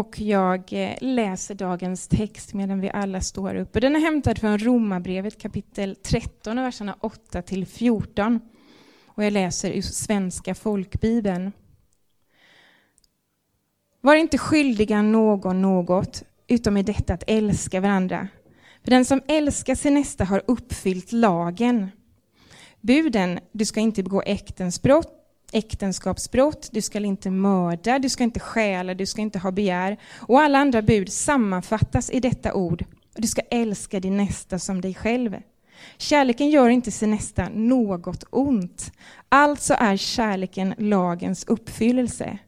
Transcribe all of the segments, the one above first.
och jag eh, läser dagens text medan vi alla står upp. Den är hämtad från Romarbrevet kapitel 13, verserna 8 till 14. Och jag läser ur Svenska folkbibeln. Var inte skyldiga någon något, utom i detta att älska varandra. För den som älskar sin nästa har uppfyllt lagen. Buden, du ska inte begå äktensbrott, äktenskapsbrott, du ska inte mörda, du ska inte stjäla, du ska inte ha begär. Och alla andra bud sammanfattas i detta ord. Du ska älska din nästa som dig själv. Kärleken gör inte sin nästa något ont. Alltså är kärleken lagens uppfyllelse.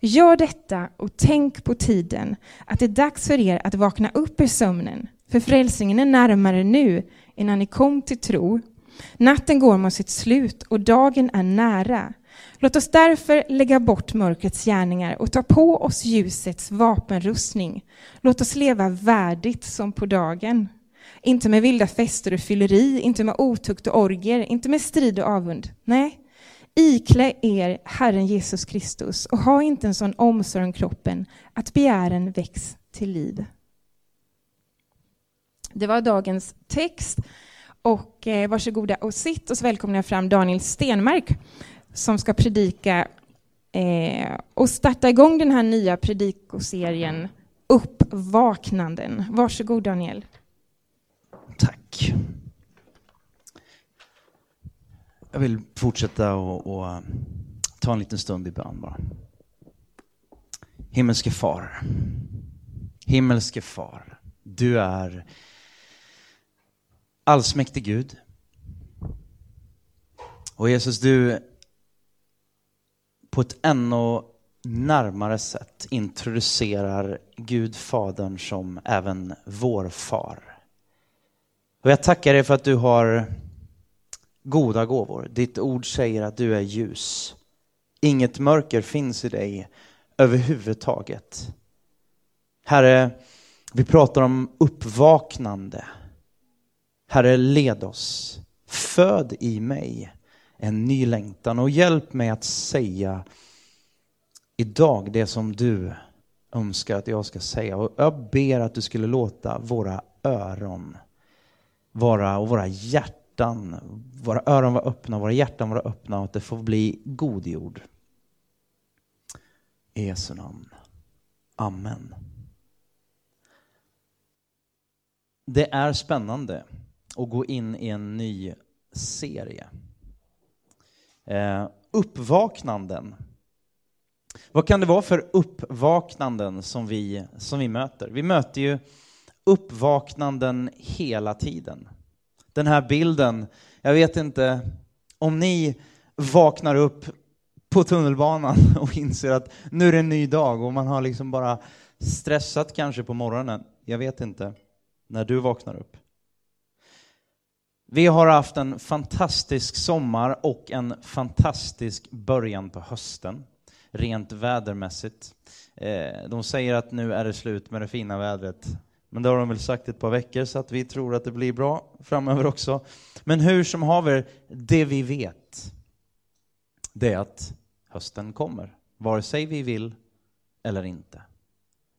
Gör detta och tänk på tiden, att det är dags för er att vakna upp ur sömnen. För frälsningen är närmare nu innan ni kom till tro. Natten går mot sitt slut och dagen är nära. Låt oss därför lägga bort mörkrets gärningar och ta på oss ljusets vapenrustning. Låt oss leva värdigt som på dagen. Inte med vilda fester och fylleri, inte med otukt och orger, inte med strid och avund. Nej, iklä er Herren Jesus Kristus och ha inte en sån omsorg om kroppen att begären väcks till liv. Det var dagens text. Och eh, varsågoda och sitt och så välkomnar jag fram Daniel Stenmark som ska predika eh, och starta igång den här nya predikoserien Uppvaknanden. Varsågod Daniel. Tack. Jag vill fortsätta och, och eh, ta en liten stund i bön bara. Himmelske far. Himmelske far. Du är allsmäktig Gud. Och Jesus, du på ett ännu närmare sätt introducerar Gud Fadern som även vår far. Och jag tackar dig för att du har goda gåvor. Ditt ord säger att du är ljus. Inget mörker finns i dig överhuvudtaget. Herre, vi pratar om uppvaknande. Herre, led oss. Föd i mig en ny längtan och hjälp mig att säga idag det som du önskar att jag ska säga. Och jag ber att du skulle låta våra öron vara och våra hjärtan, våra öron vara öppna, våra hjärtan vara öppna och att det får bli godjord. I Jesu namn. Amen. Det är spännande att gå in i en ny serie. Eh, uppvaknanden. Vad kan det vara för uppvaknanden som vi, som vi möter? Vi möter ju uppvaknanden hela tiden. Den här bilden, jag vet inte om ni vaknar upp på tunnelbanan och inser att nu är det en ny dag och man har liksom bara stressat kanske på morgonen. Jag vet inte när du vaknar upp. Vi har haft en fantastisk sommar och en fantastisk början på hösten, rent vädermässigt. Eh, de säger att nu är det slut med det fina vädret, men det har de väl sagt ett par veckor så att vi tror att det blir bra framöver också. Men hur som haver, det vi vet, det är att hösten kommer, vare sig vi vill eller inte.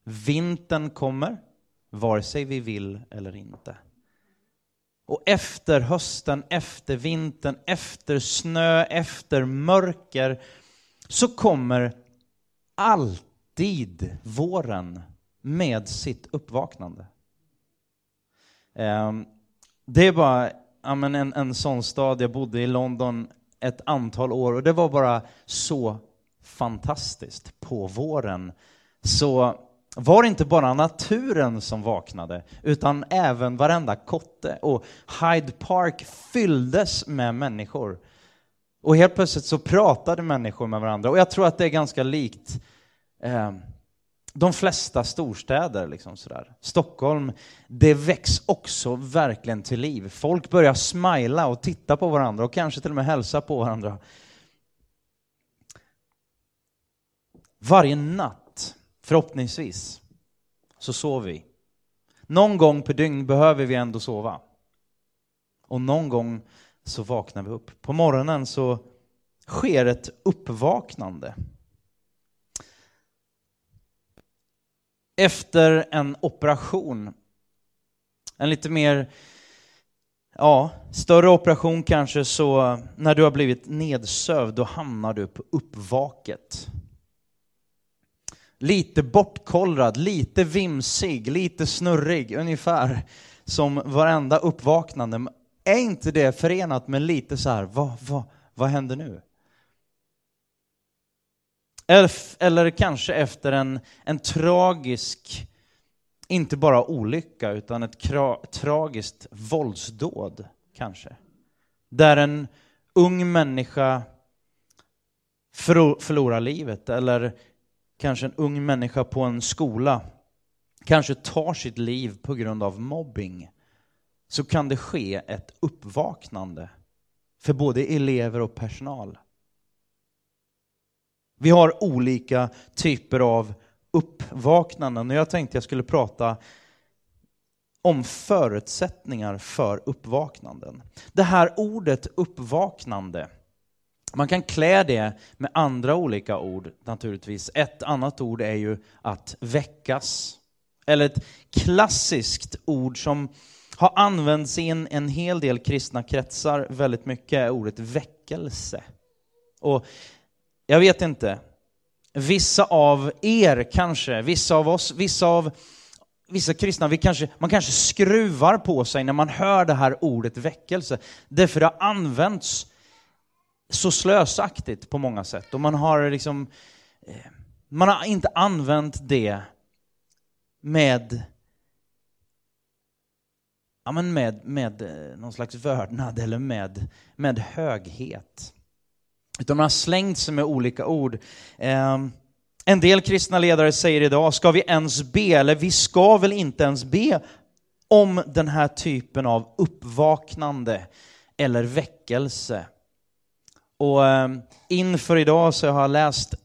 Vintern kommer, vare sig vi vill eller inte. Och efter hösten, efter vintern, efter snö, efter mörker så kommer alltid våren med sitt uppvaknande. Ehm, det är bara en, en sån stad, jag bodde i London ett antal år och det var bara så fantastiskt på våren. Så var det inte bara naturen som vaknade, utan även varenda kotte. Och Hyde Park fylldes med människor. Och helt plötsligt så pratade människor med varandra. Och jag tror att det är ganska likt eh, de flesta storstäder. Liksom sådär. Stockholm, det väcks också verkligen till liv. Folk börjar smila och titta på varandra och kanske till och med hälsa på varandra. Varje natt Förhoppningsvis så sover vi. Någon gång per dygn behöver vi ändå sova. Och någon gång så vaknar vi upp. På morgonen så sker ett uppvaknande. efter en operation, en lite mer, ja, större operation kanske, så när du har blivit nedsövd, då hamnar du på uppvaket. Lite bortkollrad, lite vimsig, lite snurrig, ungefär som varenda uppvaknande. Är inte det förenat med lite så här, vad, vad, vad händer nu? Eller, eller kanske efter en, en tragisk, inte bara olycka, utan ett kra, tragiskt våldsdåd, kanske. Där en ung människa förlorar livet, eller kanske en ung människa på en skola kanske tar sitt liv på grund av mobbing, så kan det ske ett uppvaknande för både elever och personal. Vi har olika typer av uppvaknanden och jag tänkte jag skulle prata om förutsättningar för uppvaknanden. Det här ordet uppvaknande, man kan klä det med andra olika ord naturligtvis. Ett annat ord är ju att väckas. Eller ett klassiskt ord som har använts i en, en hel del kristna kretsar väldigt mycket är ordet väckelse. Och jag vet inte, vissa av er kanske, vissa av oss, vissa av vissa kristna, vi kanske, man kanske skruvar på sig när man hör det här ordet väckelse. Därför det har använts så slösaktigt på många sätt. Och man har liksom, eh, man har inte använt det med ja, men med, med eh, någon slags vördnad eller med, med höghet. Utan man har slängt sig med olika ord. Ehm, en del kristna ledare säger idag, ska vi ens be? Eller vi ska väl inte ens be om den här typen av uppvaknande eller väckelse. Och ehm, inför idag så har jag läst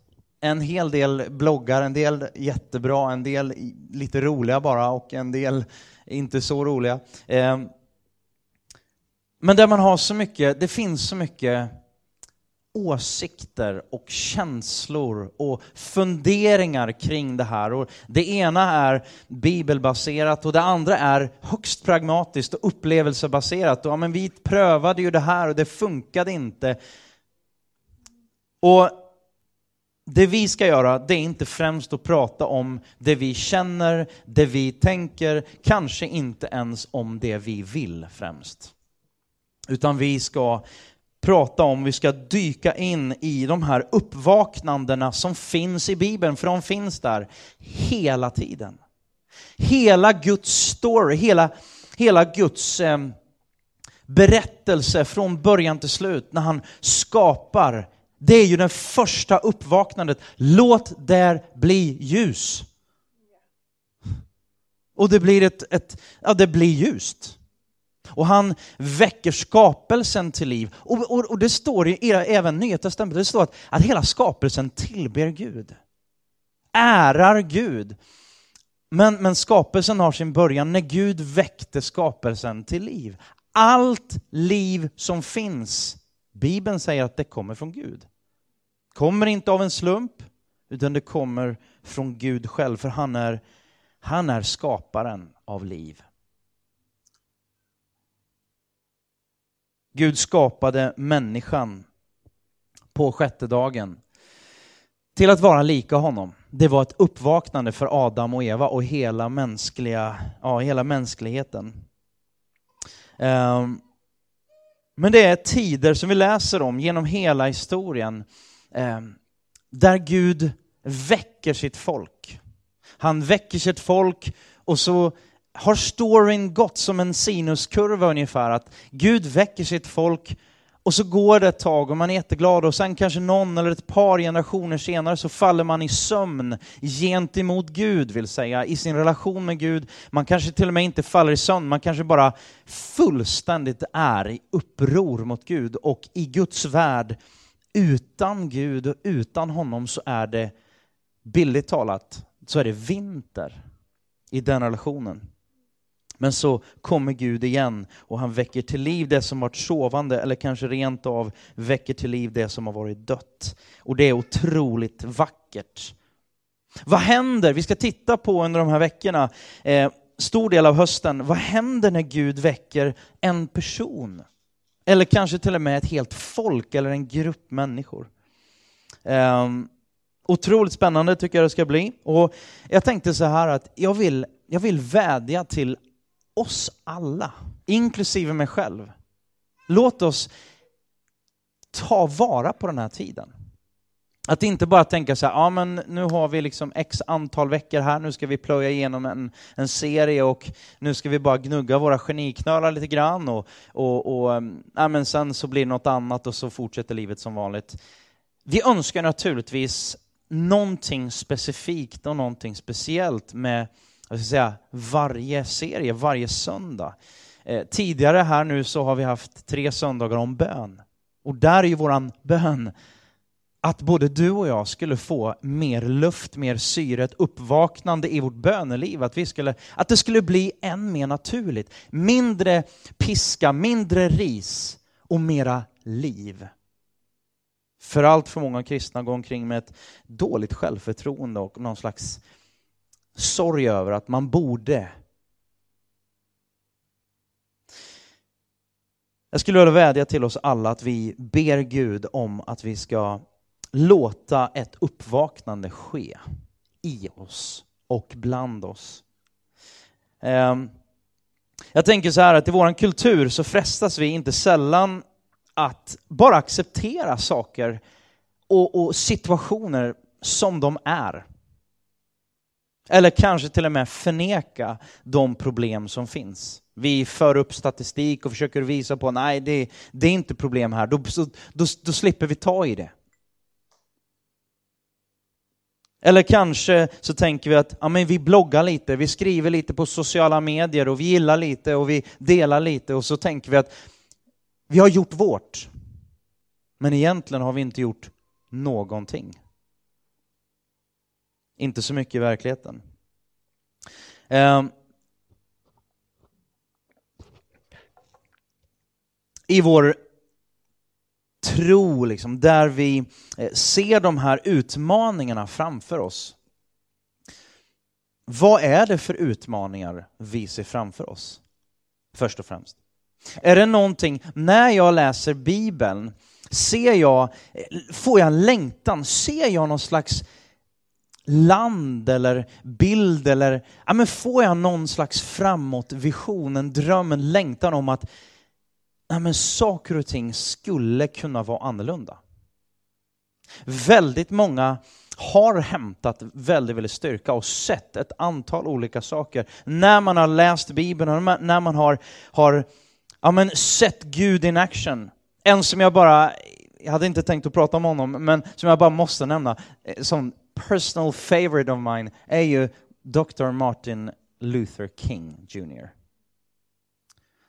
en hel del bloggar, en del jättebra, en del lite roliga bara och en del inte så roliga. Ehm, men där man har så mycket, det finns så mycket åsikter och känslor och funderingar kring det här. Och det ena är bibelbaserat och det andra är högst pragmatiskt och upplevelsebaserat. Och, ja, men vi prövade ju det här och det funkade inte. Och det vi ska göra, det är inte främst att prata om det vi känner, det vi tänker, kanske inte ens om det vi vill främst. Utan vi ska prata om, vi ska dyka in i de här uppvaknandena som finns i Bibeln, för de finns där hela tiden. Hela Guds story, hela, hela Guds eh, berättelse från början till slut när han skapar det är ju det första uppvaknandet. Låt där bli ljus. Och det blir ett, ett ja det blir ljust. Och han väcker skapelsen till liv. Och, och, och det står i även Nya Testamentet, det står att, att hela skapelsen tillber Gud. Ärar Gud. Men, men skapelsen har sin början när Gud väckte skapelsen till liv. Allt liv som finns, Bibeln säger att det kommer från Gud. Kommer inte av en slump, utan det kommer från Gud själv, för han är, han är skaparen av liv. Gud skapade människan på sjätte dagen till att vara lika honom. Det var ett uppvaknande för Adam och Eva och hela, mänskliga, ja, hela mänskligheten. Ehm, men det är tider som vi läser om genom hela historien Ehm, där Gud väcker sitt folk. Han väcker sitt folk och så har storyn gått som en sinuskurva ungefär, att Gud väcker sitt folk och så går det ett tag och man är jätteglad och sen kanske någon eller ett par generationer senare så faller man i sömn gentemot Gud, vill säga, i sin relation med Gud. Man kanske till och med inte faller i sömn, man kanske bara fullständigt är i uppror mot Gud och i Guds värld, utan Gud och utan honom så är det, billigt talat, så är det vinter i den relationen. Men så kommer Gud igen och han väcker till liv det som varit sovande eller kanske rent av väcker till liv det som har varit dött. Och det är otroligt vackert. Vad händer? Vi ska titta på under de här veckorna, eh, stor del av hösten, vad händer när Gud väcker en person? Eller kanske till och med ett helt folk eller en grupp människor. Eh, otroligt spännande tycker jag det ska bli. Och jag tänkte så här att jag vill, jag vill vädja till oss alla, inklusive mig själv. Låt oss ta vara på den här tiden. Att inte bara tänka så här, ja men nu har vi liksom x antal veckor här, nu ska vi plöja igenom en, en serie och nu ska vi bara gnugga våra geniknölar lite grann och, och, och mm, ja, men sen så blir det något annat och så fortsätter livet som vanligt. Vi önskar naturligtvis någonting specifikt och någonting speciellt med jag ska säga, varje serie, varje söndag. Eh, tidigare här nu så har vi haft tre söndagar om bön. Och där är ju våran bön att både du och jag skulle få mer luft, mer syre, ett uppvaknande i vårt böneliv, att, vi skulle, att det skulle bli än mer naturligt. Mindre piska, mindre ris och mera liv. För allt för många kristna går omkring med ett dåligt självförtroende och någon slags sorg över att man borde. Jag skulle vilja vädja till oss alla att vi ber Gud om att vi ska låta ett uppvaknande ske i oss och bland oss. Ehm, jag tänker så här att i vår kultur så frestas vi inte sällan att bara acceptera saker och, och situationer som de är. Eller kanske till och med förneka de problem som finns. Vi för upp statistik och försöker visa på nej, det, det är inte problem här. Då, då, då slipper vi ta i det. Eller kanske så tänker vi att ja, men vi bloggar lite, vi skriver lite på sociala medier och vi gillar lite och vi delar lite och så tänker vi att vi har gjort vårt. Men egentligen har vi inte gjort någonting. Inte så mycket i verkligheten. Ehm. I vår tro, liksom, där vi eh, ser de här utmaningarna framför oss. Vad är det för utmaningar vi ser framför oss? Först och främst. Är det någonting, när jag läser Bibeln, ser jag, eh, får jag en längtan, ser jag någon slags land eller bild eller, ja men får jag någon slags framåtvision, en dröm, en längtan om att Nej men saker och ting skulle kunna vara annorlunda. Väldigt många har hämtat väldigt, väldigt styrka och sett ett antal olika saker. När man har läst Bibeln och när man har, har ja, men sett Gud in action. En som jag bara, jag hade inte tänkt att prata om honom, men som jag bara måste nämna, eh, som personal favorite of mine, är ju Dr. Martin Luther King Jr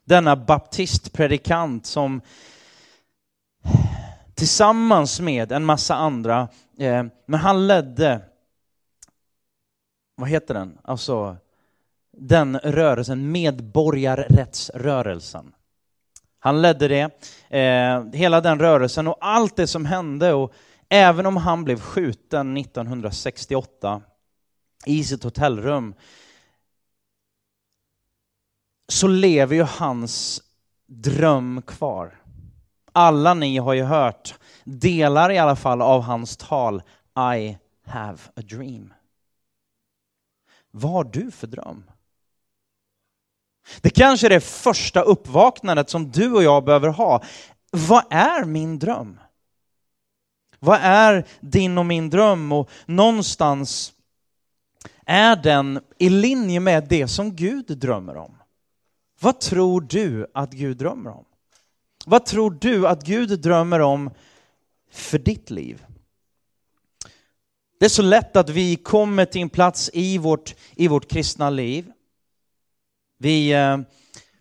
denna baptistpredikant som tillsammans med en massa andra, eh, men han ledde, vad heter den, alltså den rörelsen, medborgarrättsrörelsen. Han ledde det, eh, hela den rörelsen och allt det som hände och även om han blev skjuten 1968 i sitt hotellrum så lever ju hans dröm kvar. Alla ni har ju hört delar i alla fall av hans tal I have a dream. Vad har du för dröm? Det kanske är det första uppvaknandet som du och jag behöver ha. Vad är min dröm? Vad är din och min dröm? Och någonstans är den i linje med det som Gud drömmer om. Vad tror du att Gud drömmer om? Vad tror du att Gud drömmer om för ditt liv? Det är så lätt att vi kommer till en plats i vårt, i vårt kristna liv. Vi eh,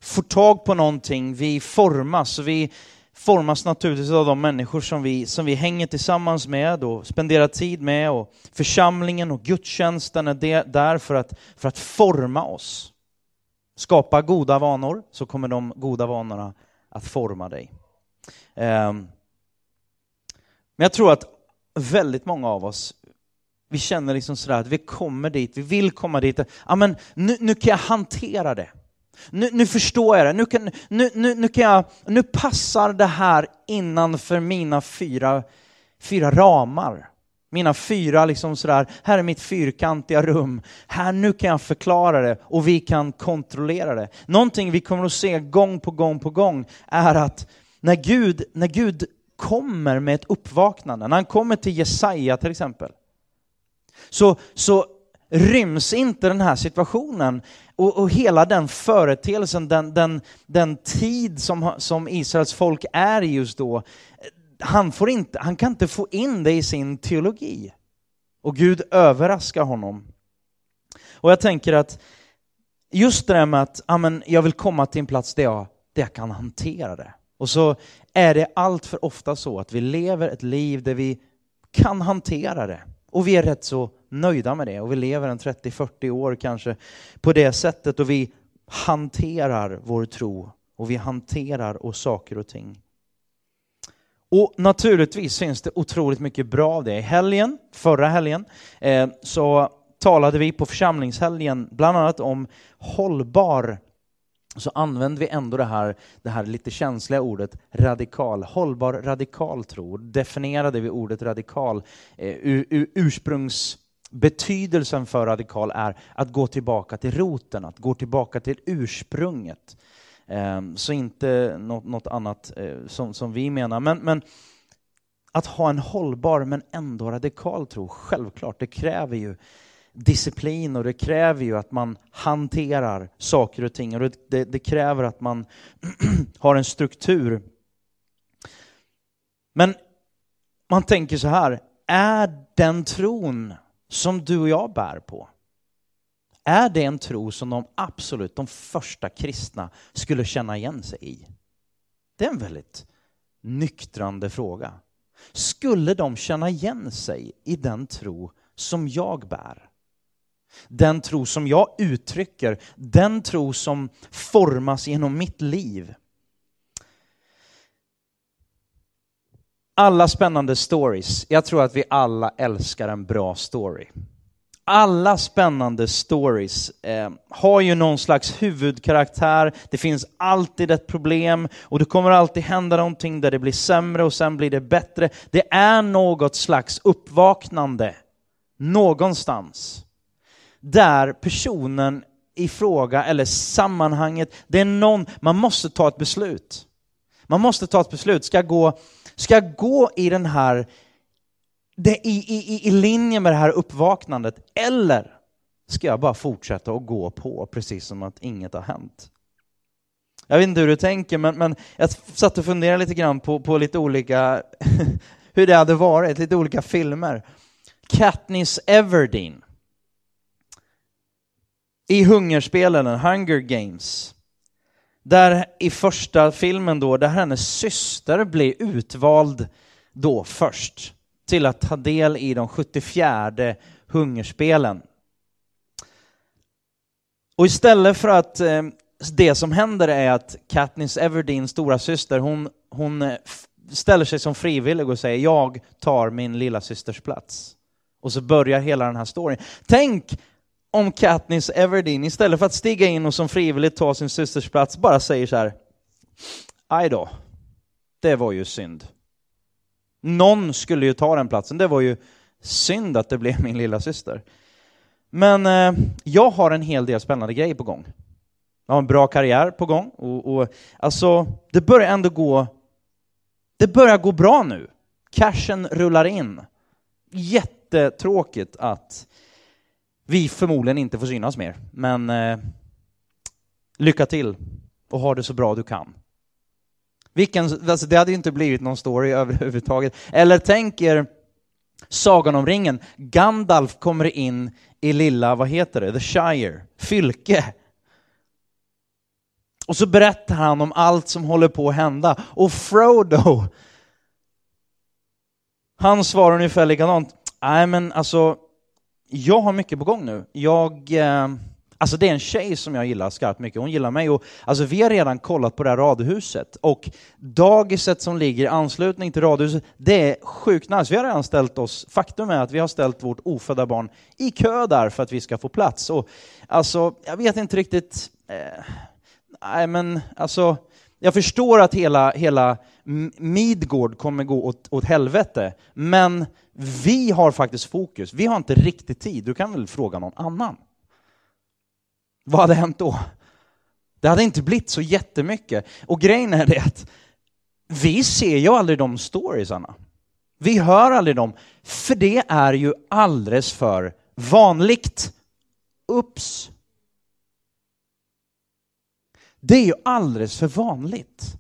får tag på någonting, vi formas. Och vi formas naturligtvis av de människor som vi, som vi hänger tillsammans med och spenderar tid med. Och församlingen och gudstjänsten är där för att, för att forma oss. Skapa goda vanor så kommer de goda vanorna att forma dig. Ehm, men jag tror att väldigt många av oss, vi känner liksom sådär att vi kommer dit, vi vill komma dit. Ja, men nu, nu kan jag hantera det. Nu, nu förstår jag det. Nu, kan, nu, nu, nu, kan jag, nu passar det här innanför mina fyra, fyra ramar. Mina fyra, liksom sådär, här är mitt fyrkantiga rum. Här, nu kan jag förklara det och vi kan kontrollera det. Någonting vi kommer att se gång på gång på gång är att när Gud, när Gud kommer med ett uppvaknande, när han kommer till Jesaja till exempel, så, så ryms inte den här situationen och, och hela den företeelsen, den, den, den tid som, som Israels folk är i just då, han, får inte, han kan inte få in det i sin teologi. Och Gud överraskar honom. Och jag tänker att just det där med att amen, jag vill komma till en plats där jag, där jag kan hantera det. Och så är det allt för ofta så att vi lever ett liv där vi kan hantera det. Och vi är rätt så nöjda med det och vi lever en 30-40 år kanske på det sättet och vi hanterar vår tro och vi hanterar och saker och ting. Och naturligtvis finns det otroligt mycket bra av det. I helgen, förra helgen, eh, så talade vi på församlingshelgen bland annat om hållbar så använder vi ändå det här, det här lite känsliga ordet radikal, hållbar radikal tro. Definierade vi ordet radikal. Eh, ursprungsbetydelsen för radikal är att gå tillbaka till roten, att gå tillbaka till ursprunget. Ehm, så inte något, något annat eh, som, som vi menar. Men, men att ha en hållbar men ändå radikal tro, självklart, det kräver ju disciplin och det kräver ju att man hanterar saker och ting och det, det kräver att man har en struktur. Men man tänker så här, är den tron som du och jag bär på, är det en tro som de absolut, de första kristna skulle känna igen sig i? Det är en väldigt nyktrande fråga. Skulle de känna igen sig i den tro som jag bär? Den tro som jag uttrycker, den tro som formas genom mitt liv. Alla spännande stories. Jag tror att vi alla älskar en bra story. Alla spännande stories eh, har ju någon slags huvudkaraktär. Det finns alltid ett problem och det kommer alltid hända någonting där det blir sämre och sen blir det bättre. Det är något slags uppvaknande någonstans där personen i fråga eller sammanhanget, det är någon, man måste ta ett beslut. Man måste ta ett beslut. Ska jag gå, ska jag gå i den här, det, i, i, i linje med det här uppvaknandet, eller ska jag bara fortsätta att gå på precis som att inget har hänt? Jag vet inte hur du tänker, men, men jag satt och funderade lite grann på, på lite olika, hur det hade varit, lite olika filmer. Katniss Everdeen i hungerspelen, Hunger Games, där i första filmen då, där hennes syster blir utvald då först till att ta del i de 74 hungerspelen. Och istället för att eh, det som händer är att Katniss Everdeen, stora syster, hon, hon eh, ställer sig som frivillig och säger jag tar min lilla systers plats. Och så börjar hela den här storyn. Tänk om Katniss Everdeen istället för att stiga in och som frivilligt ta sin systers plats bara säger så här. Aj då, det var ju synd. Någon skulle ju ta den platsen, det var ju synd att det blev min lilla syster. Men eh, jag har en hel del spännande grejer på gång. Jag har en bra karriär på gång och, och alltså, det börjar ändå gå, det börjar gå bra nu. Cashen rullar in. Jättetråkigt att vi förmodligen inte får synas mer. Men eh, lycka till och ha det så bra du kan. Vilken, alltså det hade ju inte blivit någon story överhuvudtaget. Eller tänk er Sagan om ringen. Gandalf kommer in i lilla, vad heter det, The Shire, Fylke. Och så berättar han om allt som håller på att hända. Och Frodo, han svarar ungefär likadant. Nej men alltså, jag har mycket på gång nu. Jag, eh, Alltså det är en tjej som jag gillar skarpt mycket, hon gillar mig. Och, alltså vi har redan kollat på det här radhuset och dagiset som ligger i anslutning till radhuset, det är sjukt nice. Vi har redan ställt oss, faktum är att vi har ställt vårt ofödda barn i kö där för att vi ska få plats. Och, alltså, jag vet inte riktigt, eh, nej men alltså, jag förstår att hela, hela Midgård kommer gå åt, åt helvete, men vi har faktiskt fokus. Vi har inte riktigt tid. Du kan väl fråga någon annan? Vad hade hänt då? Det hade inte blivit så jättemycket. Och grejen är det att vi ser ju aldrig de storiesarna. Vi hör aldrig dem, för det är ju alldeles för vanligt. Ups! Det är ju alldeles för vanligt.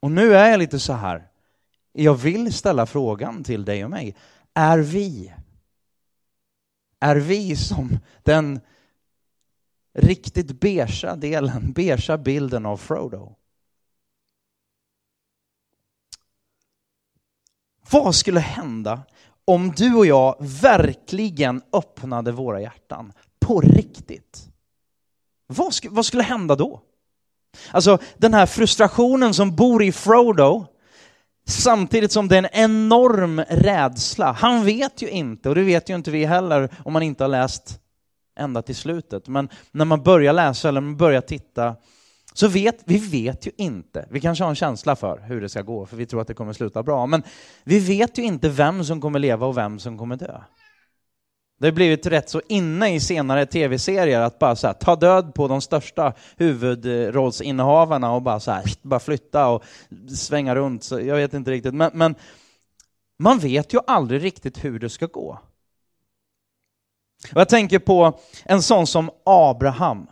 Och nu är jag lite så här, jag vill ställa frågan till dig och mig. Är vi, är vi som den riktigt beiga delen, beiga bilden av Frodo? Vad skulle hända om du och jag verkligen öppnade våra hjärtan på riktigt? Vad, sk vad skulle hända då? Alltså den här frustrationen som bor i Frodo, samtidigt som det är en enorm rädsla. Han vet ju inte, och det vet ju inte vi heller om man inte har läst ända till slutet. Men när man börjar läsa eller man börjar titta så vet vi vet ju inte. Vi kanske har en känsla för hur det ska gå, för vi tror att det kommer sluta bra. Men vi vet ju inte vem som kommer leva och vem som kommer dö. Det har blivit rätt så inne i senare tv-serier att bara så här, ta död på de största huvudrollsinnehavarna och bara, så här, bara flytta och svänga runt. Så jag vet inte riktigt. Men, men man vet ju aldrig riktigt hur det ska gå. Och jag tänker på en sån som Abraham.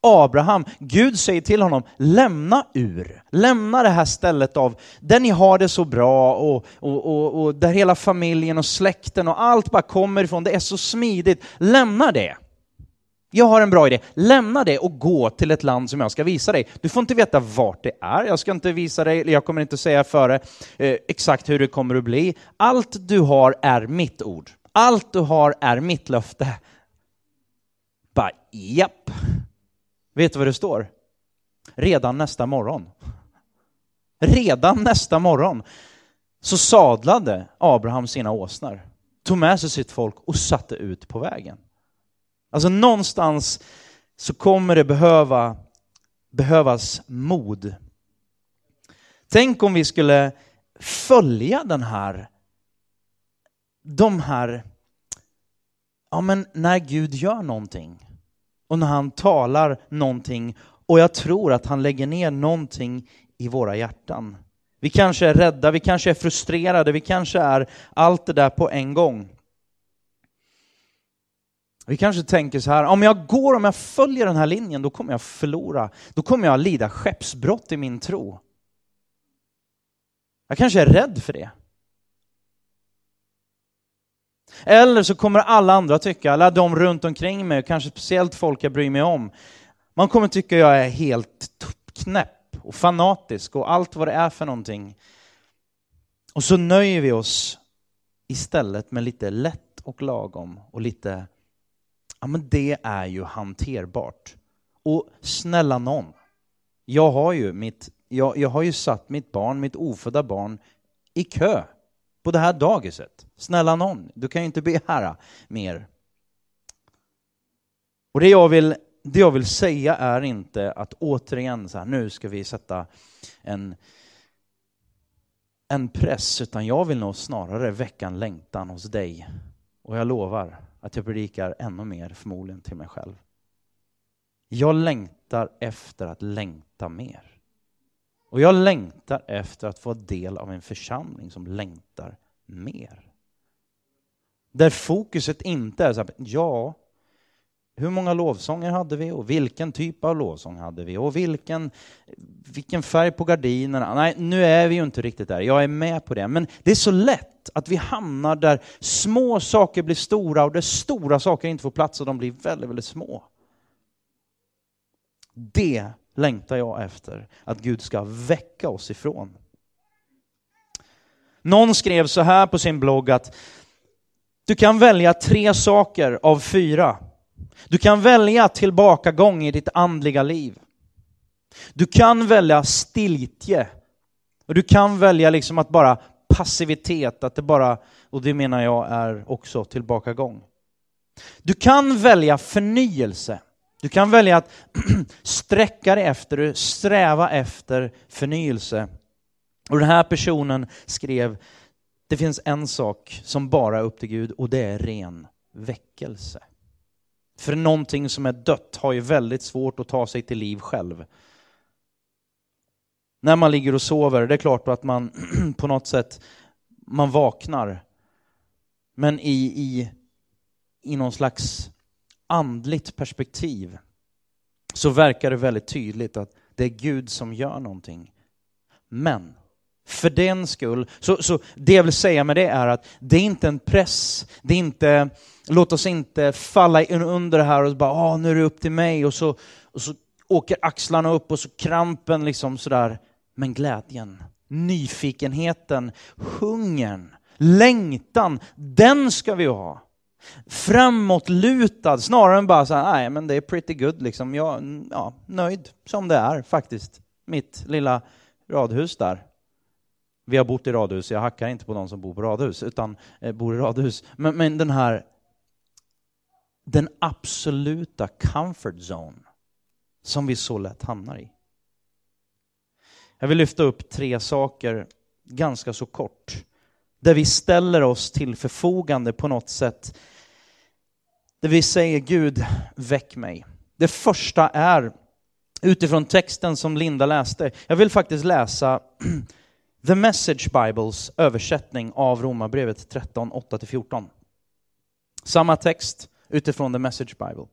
Abraham, Gud säger till honom, lämna ur, lämna det här stället av där ni har det så bra och, och, och, och, där hela familjen och släkten och allt bara kommer ifrån, det är så smidigt. Lämna det. Jag har en bra idé. Lämna det och gå till ett land som jag ska visa dig. Du får inte veta vart det är, jag ska inte visa dig, jag kommer inte säga före eh, exakt hur det kommer att bli. Allt du har är mitt ord. Allt du har är mitt löfte. Bara, japp. Vet du vad det står? Redan nästa morgon. Redan nästa morgon så sadlade Abraham sina åsnor, tog med sig sitt folk och satte ut på vägen. Alltså någonstans så kommer det behöva, behövas mod. Tänk om vi skulle följa den här, de här, ja men när Gud gör någonting och när han talar någonting och jag tror att han lägger ner någonting i våra hjärtan. Vi kanske är rädda, vi kanske är frustrerade, vi kanske är allt det där på en gång. Vi kanske tänker så här, om jag går, om jag följer den här linjen, då kommer jag förlora. Då kommer jag lida skeppsbrott i min tro. Jag kanske är rädd för det. Eller så kommer alla andra tycka, alla de runt omkring mig, kanske speciellt folk jag bryr mig om, man kommer tycka jag är helt knäpp och fanatisk och allt vad det är för någonting. Och så nöjer vi oss istället med lite lätt och lagom och lite, ja men det är ju hanterbart. Och snälla någon, jag har ju, mitt, jag, jag har ju satt mitt barn, mitt ofödda barn, i kö på det här dagiset. Snälla någon, du kan ju inte begära mer. Och det jag vill, det jag vill säga är inte att återigen så här, nu ska vi sätta en, en press, utan jag vill nog snarare väcka en längtan hos dig. Och jag lovar att jag predikar ännu mer förmodligen till mig själv. Jag längtar efter att längta mer. Och jag längtar efter att få del av en församling som längtar mer. Där fokuset inte är så här, ja, hur många lovsånger hade vi och vilken typ av lovsång hade vi och vilken, vilken färg på gardinerna? Nej, nu är vi ju inte riktigt där. Jag är med på det. Men det är så lätt att vi hamnar där små saker blir stora och där stora saker inte får plats och de blir väldigt, väldigt små. Det längtar jag efter att Gud ska väcka oss ifrån. Någon skrev så här på sin blogg att du kan välja tre saker av fyra. Du kan välja tillbakagång i ditt andliga liv. Du kan välja stiltje. Och du kan välja liksom att bara passivitet, att det bara, och det menar jag är också tillbakagång. Du kan välja förnyelse. Du kan välja att sträcka dig efter, sträva efter förnyelse. Och den här personen skrev, det finns en sak som bara är upp till Gud och det är ren väckelse. För någonting som är dött har ju väldigt svårt att ta sig till liv själv. När man ligger och sover, det är klart att man på något sätt man vaknar. Men i, i, i någon slags andligt perspektiv så verkar det väldigt tydligt att det är Gud som gör någonting. Men för den skull, så, så det jag vill säga med det är att det är inte en press, det är inte, låt oss inte falla under det här och bara, ah, nu är det upp till mig och så, och så åker axlarna upp och så krampen liksom sådär. Men glädjen, nyfikenheten, hungern, längtan, den ska vi ha. Framåtlutad snarare än bara så här, nej men det är pretty good liksom. Jag ja, nöjd som det är faktiskt. Mitt lilla radhus där. Vi har bott i radhus, jag hackar inte på de som bor på radhus, utan eh, bor i radhus. Men, men den här, den absoluta comfort zone som vi så lätt hamnar i. Jag vill lyfta upp tre saker ganska så kort. Där vi ställer oss till förfogande på något sätt. Där vi säger Gud, väck mig. Det första är utifrån texten som Linda läste. Jag vill faktiskt läsa The Message Bibles översättning av Romarbrevet 13, 8-14. Samma text utifrån The Message Bible.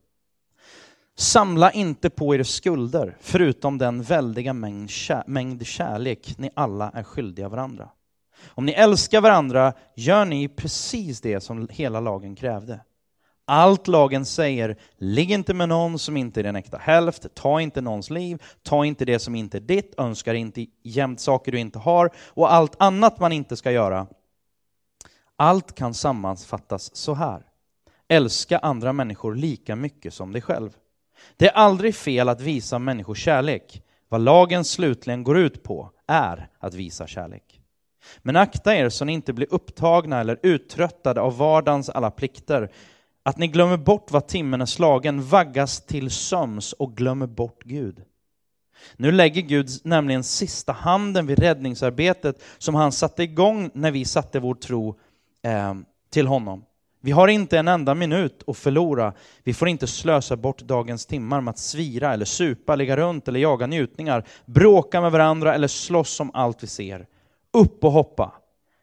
Samla inte på er skulder, förutom den väldiga mängd, kär mängd kärlek ni alla är skyldiga varandra. Om ni älskar varandra gör ni precis det som hela lagen krävde. Allt lagen säger, ligg inte med någon som inte är din äkta hälft, ta inte någons liv, ta inte det som inte är ditt, önskar inte jämt saker du inte har och allt annat man inte ska göra. Allt kan sammanfattas så här. Älska andra människor lika mycket som dig själv. Det är aldrig fel att visa människor kärlek. Vad lagen slutligen går ut på är att visa kärlek. Men akta er så ni inte blir upptagna eller uttröttade av vardagens alla plikter, att ni glömmer bort vad timmen är slagen, vaggas till söms och glömmer bort Gud. Nu lägger Gud nämligen sista handen vid räddningsarbetet som han satte igång när vi satte vår tro eh, till honom. Vi har inte en enda minut att förlora. Vi får inte slösa bort dagens timmar med att svira eller supa, ligga runt eller jaga njutningar, bråka med varandra eller slåss om allt vi ser. Upp och hoppa!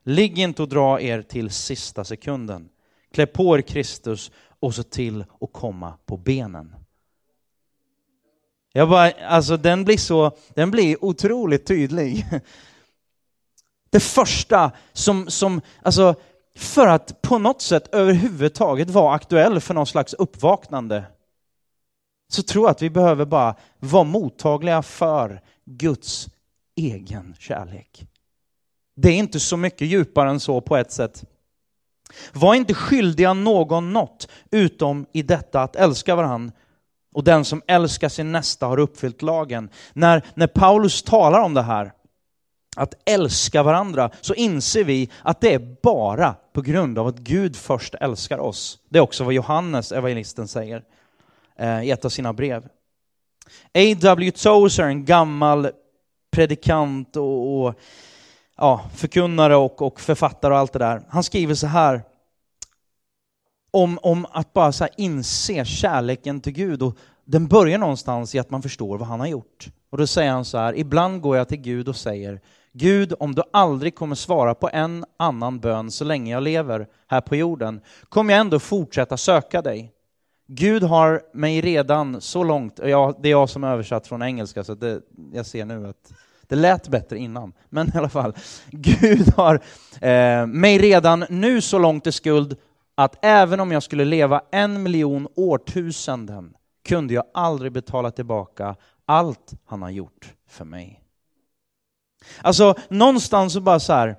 Ligg inte och dra er till sista sekunden. Klä på er Kristus och se till att komma på benen. Jag bara, alltså den blir så, den blir otroligt tydlig. Det första som, som, alltså för att på något sätt överhuvudtaget vara aktuell för någon slags uppvaknande så tror jag att vi behöver bara vara mottagliga för Guds egen kärlek. Det är inte så mycket djupare än så på ett sätt. Var inte skyldiga någon något utom i detta att älska varandra och den som älskar sin nästa har uppfyllt lagen. När, när Paulus talar om det här att älska varandra så inser vi att det är bara på grund av att Gud först älskar oss. Det är också vad Johannes, evangelisten, säger eh, i ett av sina brev. A.W. Tozer, en gammal predikant och, och ja, förkunnare och, och, författare och allt det där. Han skriver så här om, om att bara så inse kärleken till Gud. Och den börjar någonstans i att man förstår vad han har gjort. Och då säger han så här, ibland går jag till Gud och säger Gud, om du aldrig kommer svara på en annan bön så länge jag lever här på jorden, kommer jag ändå fortsätta söka dig. Gud har mig redan så långt, ja, det är jag som är översatt från engelska, så det, jag ser nu att det lät bättre innan. Men i alla fall, Gud har eh, mig redan nu så långt i skuld att även om jag skulle leva en miljon årtusenden kunde jag aldrig betala tillbaka allt han har gjort för mig. Alltså någonstans så bara så här,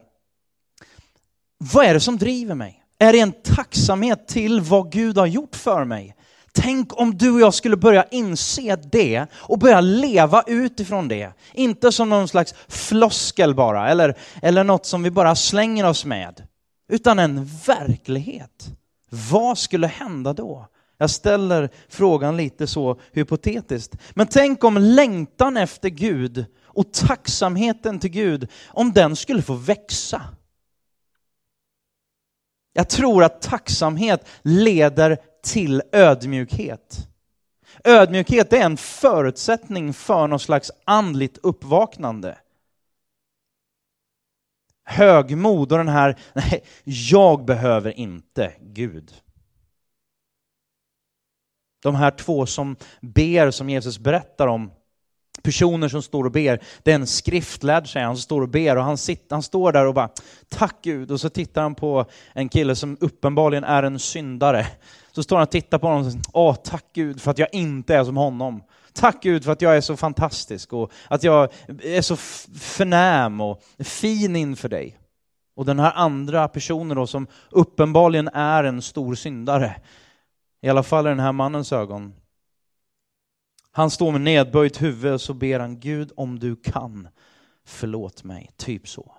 vad är det som driver mig? Är det en tacksamhet till vad Gud har gjort för mig? Tänk om du och jag skulle börja inse det och börja leva utifrån det. Inte som någon slags floskel bara, eller, eller något som vi bara slänger oss med. Utan en verklighet. Vad skulle hända då? Jag ställer frågan lite så hypotetiskt. Men tänk om längtan efter Gud och tacksamheten till Gud, om den skulle få växa. Jag tror att tacksamhet leder till ödmjukhet. Ödmjukhet är en förutsättning för något slags andligt uppvaknande. Högmod och den här, nej, jag behöver inte Gud. De här två som ber, som Jesus berättar om, personer som står och ber. Det är en skriftlärd, säger han, som står och ber och han, sitter, han står där och bara tack Gud och så tittar han på en kille som uppenbarligen är en syndare. Så står han och tittar på honom och säger åh tack Gud för att jag inte är som honom. Tack Gud för att jag är så fantastisk och att jag är så förnäm och fin inför dig. Och den här andra personen då som uppenbarligen är en stor syndare, i alla fall i den här mannens ögon, han står med nedböjt huvud och så ber han Gud om du kan, förlåt mig. Typ så.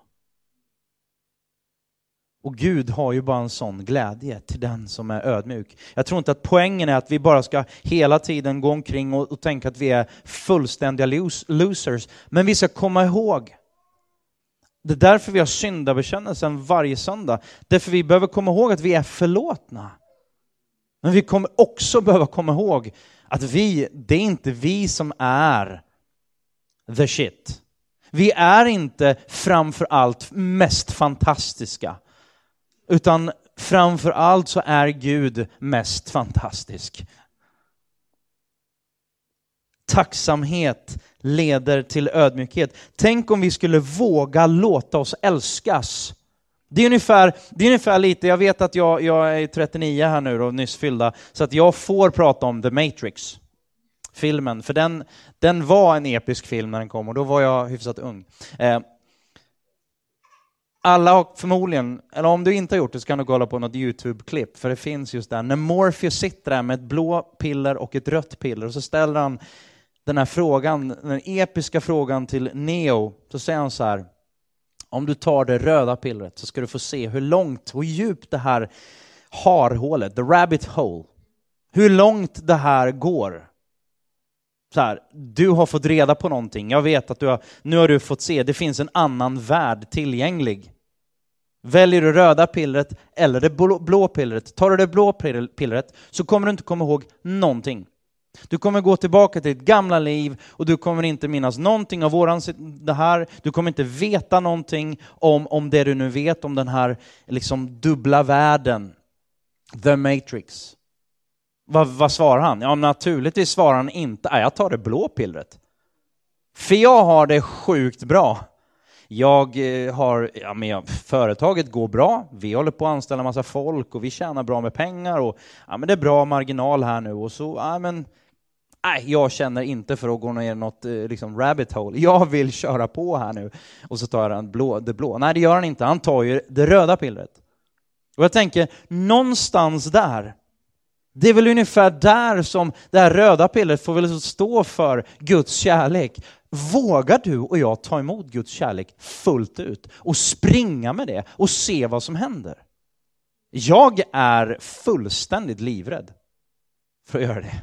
Och Gud har ju bara en sån glädje till den som är ödmjuk. Jag tror inte att poängen är att vi bara ska hela tiden gå omkring och, och tänka att vi är fullständiga losers. Men vi ska komma ihåg, det är därför vi har syndabekännelsen varje söndag. Därför vi behöver komma ihåg att vi är förlåtna. Men vi kommer också behöva komma ihåg att vi, det är inte vi som är the shit. Vi är inte framför allt mest fantastiska, utan framför allt så är Gud mest fantastisk. Tacksamhet leder till ödmjukhet. Tänk om vi skulle våga låta oss älskas det är, ungefär, det är ungefär lite, jag vet att jag, jag är 39 här nu och nyss fyllda, så att jag får prata om The Matrix, filmen, för den, den var en episk film när den kom och då var jag hyfsat ung. Eh, alla har förmodligen, eller om du inte har gjort det så kan du kolla på något YouTube-klipp, för det finns just där, när Morpheus sitter där med ett blå piller och ett rött piller och så ställer han den här frågan, den episka frågan till Neo, så säger han så här, om du tar det röda pillret så ska du få se hur långt och djupt det här harhålet, the rabbit hole, hur långt det här går. Så här, du har fått reda på någonting, jag vet att du har, nu har du fått se, det finns en annan värld tillgänglig. Väljer du röda pillret eller det blå pillret, tar du det blå pillret så kommer du inte komma ihåg någonting. Du kommer gå tillbaka till ditt gamla liv och du kommer inte minnas någonting av våran, det här. Du kommer inte veta någonting om, om det du nu vet om den här liksom dubbla världen. The Matrix. Vad, vad svarar han? Ja, naturligtvis svarar han inte, jag tar det blå pillret. För jag har det sjukt bra. Jag eh, har, ja men jag, företaget går bra, vi håller på att anställa massa folk och vi tjänar bra med pengar och ja men det är bra marginal här nu och så, ja men nej, jag känner inte för att gå ner i något eh, liksom, rabbit hole. Jag vill köra på här nu. Och så tar han blå, det blå. Nej, det gör han inte. Han tar ju det röda pillret. Och jag tänker, någonstans där, det är väl ungefär där som det här röda pillret får väl stå för Guds kärlek. Vågar du och jag ta emot Guds kärlek fullt ut och springa med det och se vad som händer? Jag är fullständigt livrädd för att göra det.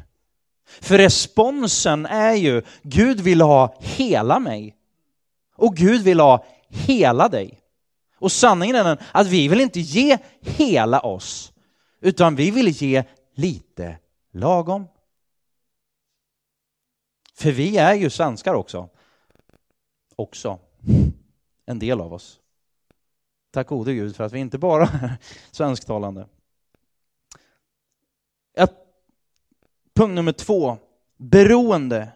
För responsen är ju, Gud vill ha hela mig. Och Gud vill ha hela dig. Och sanningen är den att vi vill inte ge hela oss, utan vi vill ge lite lagom. För vi är ju svenskar också. Också. En del av oss. Tack gode Gud för att vi inte bara är svensktalande. Att, Punkt nummer två, beroende.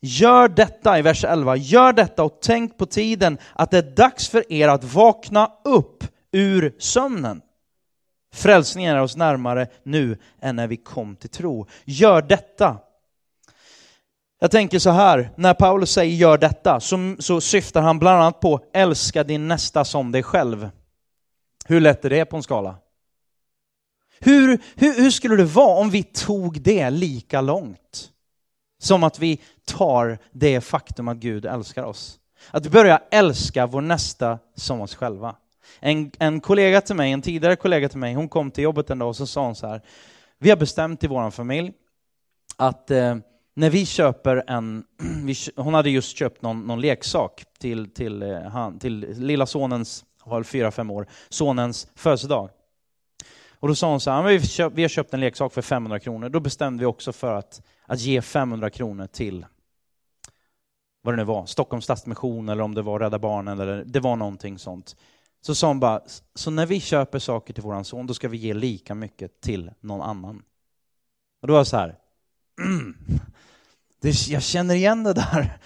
Gör detta i vers 11, gör detta och tänk på tiden att det är dags för er att vakna upp ur sömnen. Frälsningen är oss närmare nu än när vi kom till tro. Gör detta. Jag tänker så här, när Paulus säger gör detta så, så syftar han bland annat på älska din nästa som dig själv. Hur lätt är det på en skala? Hur, hur, hur skulle det vara om vi tog det lika långt? Som att vi tar det faktum att Gud älskar oss. Att vi börjar älska vår nästa som oss själva. En, en kollega till mig, en tidigare kollega till mig, hon kom till jobbet en dag och så sa hon så här, vi har bestämt i vår familj att eh, när vi köper en, vi, hon hade just köpt någon, någon leksak till, till, eh, han, till lilla sonens, har fyra, fem år, sonens födelsedag. Och då sa hon så här, vi, köpt, vi har köpt en leksak för 500 kronor, då bestämde vi också för att, att ge 500 kronor till vad det nu var, Stockholms Stadsmission eller om det var Rädda Barnen eller det var någonting sånt. Så sa hon bara, så när vi köper saker till våran son, då ska vi ge lika mycket till någon annan. Och då var jag så här, mm, det, jag känner igen det där.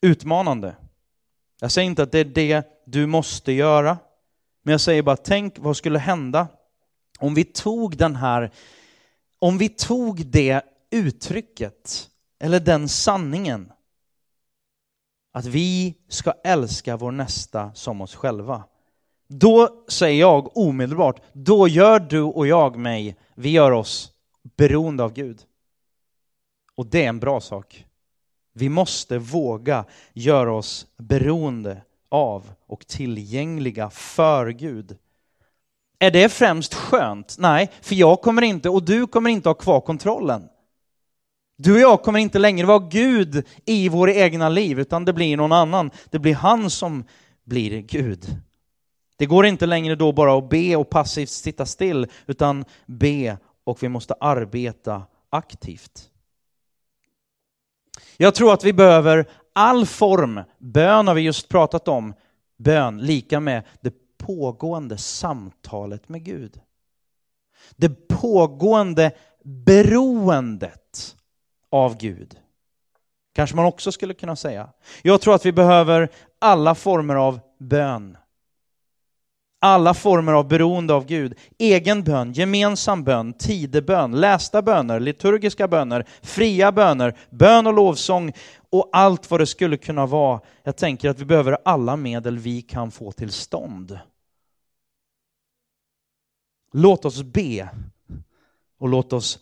Utmanande. Jag säger inte att det är det du måste göra, men jag säger bara, tänk vad skulle hända om vi tog den här, om vi tog det uttrycket, eller den sanningen, att vi ska älska vår nästa som oss själva. Då säger jag omedelbart, då gör du och jag mig, vi gör oss beroende av Gud. Och det är en bra sak. Vi måste våga göra oss beroende av och tillgängliga för Gud. Är det främst skönt? Nej, för jag kommer inte och du kommer inte ha kvar kontrollen. Du och jag kommer inte längre vara Gud i våra egna liv, utan det blir någon annan. Det blir han som blir Gud. Det går inte längre då bara att be och passivt sitta still, utan be och vi måste arbeta aktivt. Jag tror att vi behöver all form, bön har vi just pratat om, bön lika med det pågående samtalet med Gud. Det pågående beroendet av Gud. Kanske man också skulle kunna säga. Jag tror att vi behöver alla former av bön. Alla former av beroende av Gud. Egen bön, gemensam bön, tidebön, lästa böner, liturgiska böner, fria böner, bön och lovsång och allt vad det skulle kunna vara. Jag tänker att vi behöver alla medel vi kan få till stånd. Låt oss be och låt oss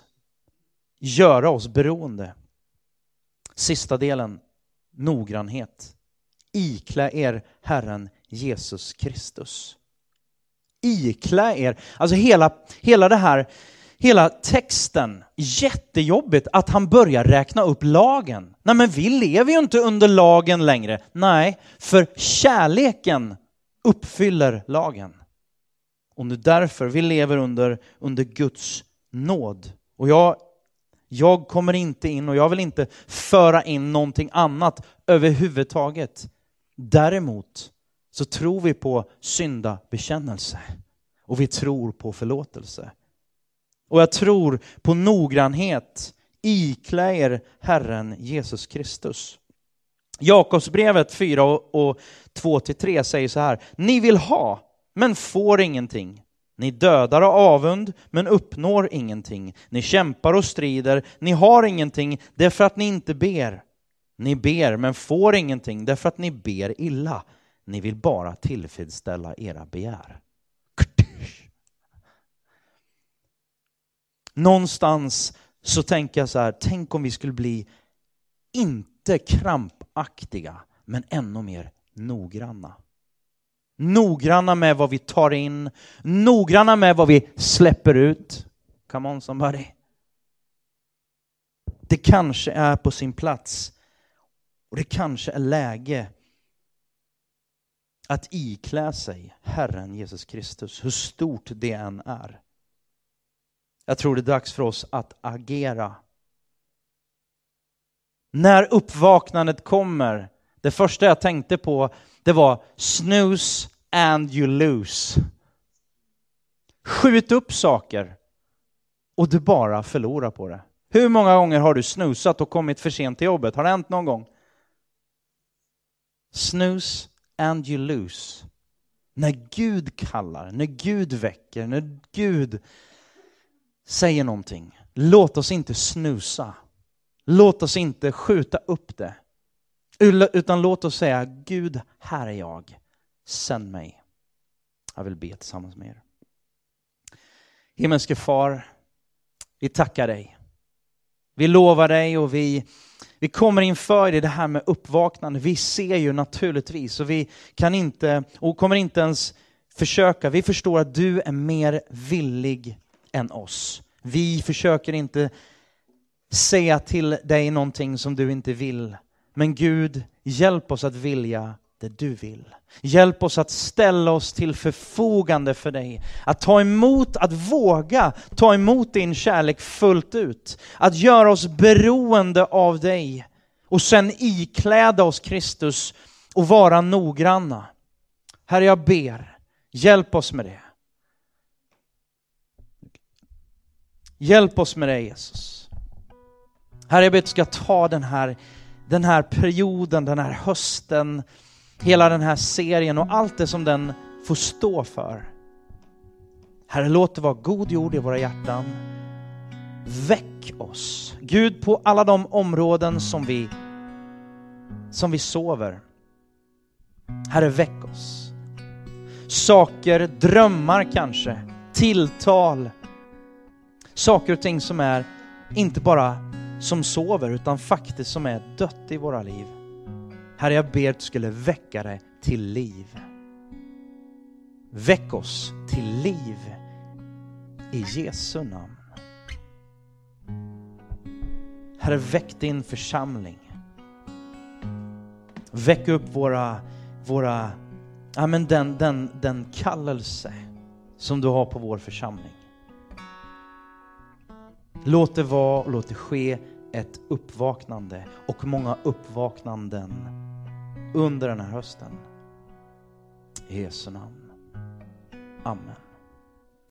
göra oss beroende. Sista delen, noggrannhet. Iklä er Herren Jesus Kristus. Iklä er, alltså hela, hela det här, hela texten, jättejobbigt att han börjar räkna upp lagen. Nej men vi lever ju inte under lagen längre. Nej, för kärleken uppfyller lagen. Och nu därför, vi lever under, under Guds nåd. Och jag jag kommer inte in och jag vill inte föra in någonting annat överhuvudtaget. Däremot så tror vi på syndabekännelse och vi tror på förlåtelse. Och jag tror på noggrannhet. Iklä er Herren Jesus Kristus. Jakobsbrevet 4 och 2-3 säger så här. Ni vill ha, men får ingenting. Ni dödar av avund, men uppnår ingenting. Ni kämpar och strider, ni har ingenting därför att ni inte ber. Ni ber, men får ingenting därför att ni ber illa. Ni vill bara tillfredsställa era begär. Någonstans så tänker jag så här, tänk om vi skulle bli inte krampaktiga, men ännu mer noggranna. Noggranna med vad vi tar in, noggranna med vad vi släpper ut. Come on somebody. Det kanske är på sin plats och det kanske är läge att iklä sig Herren Jesus Kristus, hur stort det än är. Jag tror det är dags för oss att agera. När uppvaknandet kommer, det första jag tänkte på det var snooze and you lose. Skjut upp saker och du bara förlorar på det. Hur många gånger har du snusat och kommit för sent till jobbet? Har det hänt någon gång? Snooze and you lose. När Gud kallar, när Gud väcker, när Gud säger någonting. Låt oss inte snusa. Låt oss inte skjuta upp det. Utan låt oss säga, Gud, här är jag. Sänd mig. Jag vill be tillsammans med er. Himmelske far, vi tackar dig. Vi lovar dig och vi, vi kommer inför dig det här med uppvaknande. Vi ser ju naturligtvis och vi kan inte och kommer inte ens försöka. Vi förstår att du är mer villig än oss. Vi försöker inte säga till dig någonting som du inte vill. Men Gud, hjälp oss att vilja det du vill. Hjälp oss att ställa oss till förfogande för dig. Att ta emot, att våga ta emot din kärlek fullt ut. Att göra oss beroende av dig och sen ikläda oss Kristus och vara noggranna. Herre, jag ber, hjälp oss med det. Hjälp oss med det Jesus. Herre, jag ber att du ska ta den här, den här perioden, den här hösten, hela den här serien och allt det som den får stå för. Herre, låt det vara god jord i våra hjärtan. Väck oss, Gud, på alla de områden som vi, som vi sover. Herre, väck oss. Saker, drömmar kanske, tilltal, saker och ting som är inte bara som sover utan faktiskt som är dött i våra liv. Herre, jag ber att du skulle väcka det till liv. Väck oss till liv i Jesu namn. Herre, väck din församling. Väck upp våra, våra ja, men den, den, den kallelse som du har på vår församling. Låt det vara och låt det ske ett uppvaknande och många uppvaknanden under den här hösten. I Jesu namn. Amen.